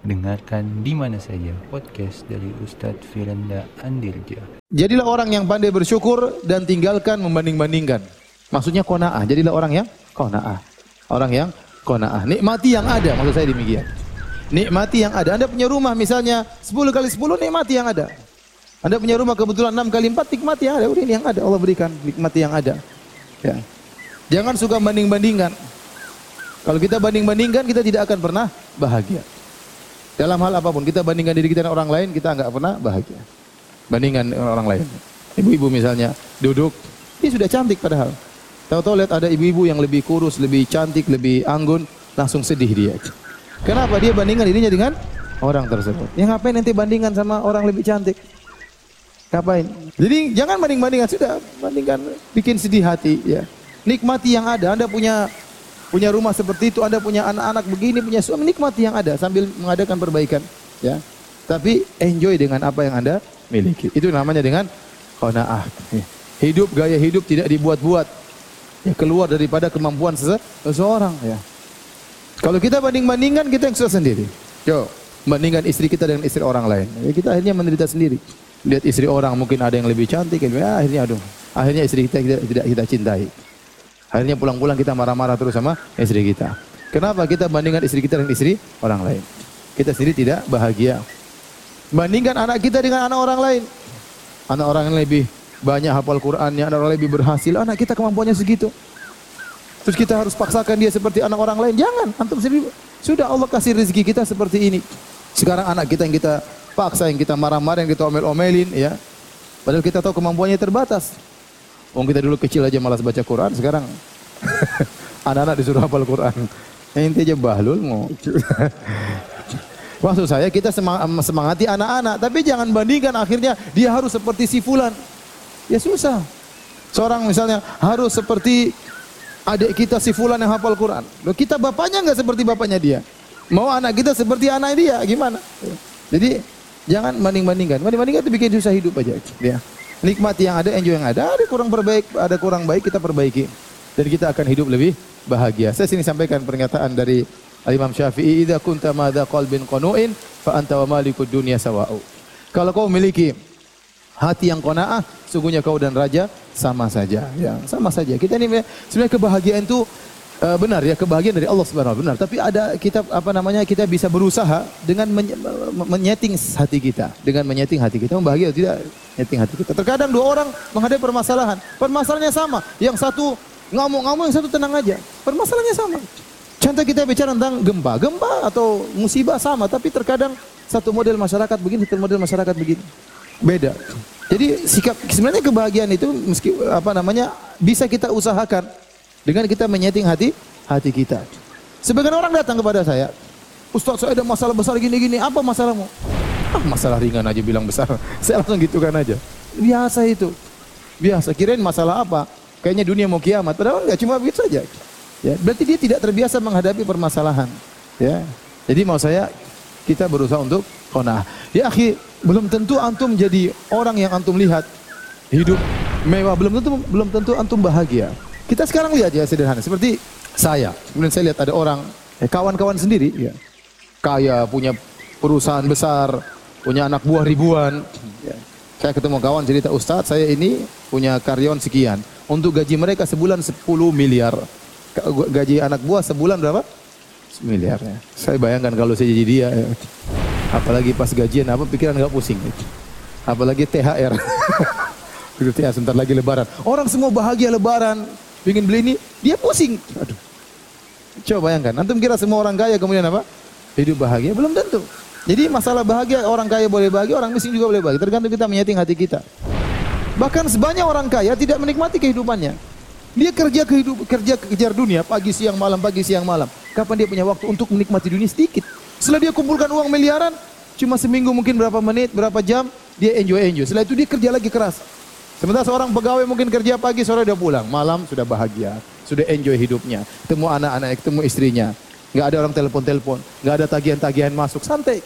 Dengarkan di mana saja podcast dari Ustadz Firanda Andirja. Jadilah orang yang pandai bersyukur dan tinggalkan membanding-bandingkan. Maksudnya kona'ah. Jadilah orang yang kona'ah. Orang yang kona'ah. Nikmati yang ada. Maksud saya demikian. Nikmati yang ada. Anda punya rumah misalnya 10 kali 10 nikmati yang ada. Anda punya rumah kebetulan 6 kali 4 nikmati yang ada. Udah ini yang ada. Allah berikan nikmati yang ada. Ya. Jangan suka banding-bandingkan. Kalau kita banding-bandingkan kita tidak akan pernah bahagia. Dalam hal apa pun kita bandingkan diri kita dengan orang lain kita enggak pernah bahagia. Bandingkan orang lain. Ibu-ibu misalnya duduk, dia sudah cantik padahal. Tahu-tahu lihat ada ibu-ibu yang lebih kurus, lebih cantik, lebih anggun, langsung sedih dia. Kenapa dia bandingkan dirinya dengan orang tersebut? Ya ngapain nanti bandingkan sama orang lebih cantik? Ngapain? Jadi jangan banding-bandingkan sudah, bandingkan bikin sedih hati ya. Nikmati yang ada. Anda punya punya rumah seperti itu, Anda punya anak-anak begini, punya suami, nikmati yang ada sambil mengadakan perbaikan, ya. Tapi enjoy dengan apa yang Anda miliki. Itu namanya dengan qanaah. Hidup gaya hidup tidak dibuat-buat. Ya, keluar daripada kemampuan seseorang, ya. Kalau kita banding-bandingkan kita yang susah sendiri. Yo, bandingkan istri kita dengan istri orang lain. Ya, kita akhirnya menderita sendiri. Lihat istri orang mungkin ada yang lebih cantik, ya, akhirnya aduh, akhirnya istri kita tidak, tidak kita cintai. Akhirnya pulang-pulang kita marah-marah terus sama istri kita. Kenapa kita bandingkan istri kita dengan istri orang lain? Kita sendiri tidak bahagia. Bandingkan anak kita dengan anak orang lain. Anak orang yang lebih banyak hafal Qur'annya, anak orang lebih berhasil, anak kita kemampuannya segitu. Terus kita harus paksakan dia seperti anak orang lain. Jangan, antum sendiri sudah Allah kasih rezeki kita seperti ini. Sekarang anak kita yang kita paksa, yang kita marah-marah, yang kita omel-omelin, ya. Padahal kita tahu kemampuannya terbatas. Wong kita dulu kecil aja malas baca Quran, sekarang anak-anak disuruh hafal Quran. Ente aja bahlul mau. Maksud saya kita semangati anak-anak, tapi jangan bandingkan akhirnya dia harus seperti si fulan. Ya susah. Seorang misalnya harus seperti adik kita si fulan yang hafal Quran. Loh kita bapaknya enggak seperti bapaknya dia. Mau anak kita seperti anak dia, gimana? Jadi jangan banding-bandingkan. Banding-bandingkan itu bikin susah hidup aja. Ya. Nikmati yang ada, enjoy yang ada. Ada kurang perbaik, ada kurang baik kita perbaiki. Dan kita akan hidup lebih bahagia. Saya sini sampaikan pernyataan dari Imam Syafi'i, "Idza kunta madza qalbin qanu'in fa anta wa malikud dunya sawa'u." Kalau kau memiliki hati yang qanaah, sungguhnya kau dan raja sama saja. Ya, sama saja. Kita ini sebenarnya kebahagiaan itu uh, benar ya kebahagiaan dari Allah Subhanahu benar, tapi ada kita apa namanya kita bisa berusaha dengan menyeting hati kita, dengan menyeting hati kita membahagia tidak nyeting hati kita. Terkadang dua orang menghadapi permasalahan, permasalahannya sama. Yang satu ngamuk-ngamuk, yang satu tenang aja. Permasalahannya sama. Contoh kita bicara tentang gempa. Gempa atau musibah sama, tapi terkadang satu model masyarakat begini, satu model masyarakat begini. Beda. Jadi sikap sebenarnya kebahagiaan itu meski apa namanya bisa kita usahakan dengan kita menyeting hati hati kita. Sebagian orang datang kepada saya, Ustaz saya ada masalah besar gini-gini, apa masalahmu? Ah, masalah ringan aja bilang besar. Saya langsung gitukan aja. Biasa itu. Biasa. Kirain masalah apa? Kayaknya dunia mau kiamat. Padahal enggak cuma begitu saja. Ya, berarti dia tidak terbiasa menghadapi permasalahan. Ya. Jadi mau saya kita berusaha untuk qanaah. Ya akhi, belum tentu antum jadi orang yang antum lihat hidup mewah, belum tentu belum tentu antum bahagia. Kita sekarang lihat ya sederhana seperti saya. Kemudian saya lihat ada orang eh, kawan-kawan sendiri ya. Kaya, punya perusahaan besar, punya anak buah ribuan. Ya. Saya ketemu kawan cerita, Ustadz saya ini punya karyawan sekian. Untuk gaji mereka sebulan 10 miliar gaji anak buah sebulan berapa? Miliar ya. Saya bayangkan kalau saya jadi dia. Ya. Apalagi pas gajian apa pikiran nggak pusing. Apalagi THR. THR sebentar lagi lebaran. Orang semua bahagia lebaran. Ingin beli ini, dia pusing. Aduh. Coba bayangkan. Antum kira semua orang kaya kemudian apa? Hidup bahagia? Belum tentu. Jadi masalah bahagia orang kaya boleh bahagia, orang miskin juga boleh bahagia. Tergantung kita menyeting hati kita. Bahkan sebanyak orang kaya tidak menikmati kehidupannya. Dia kerja kehidup, kerja kejar dunia pagi siang malam pagi siang malam. Kapan dia punya waktu untuk menikmati dunia sedikit? Setelah dia kumpulkan uang miliaran, cuma seminggu mungkin berapa menit, berapa jam, dia enjoy enjoy. Setelah itu dia kerja lagi keras. Sementara seorang pegawai mungkin kerja pagi sore udah pulang, malam sudah bahagia, sudah enjoy hidupnya, ketemu anak-anak, ketemu istrinya, nggak ada orang telepon-telepon, nggak ada tagihan-tagihan masuk, santai.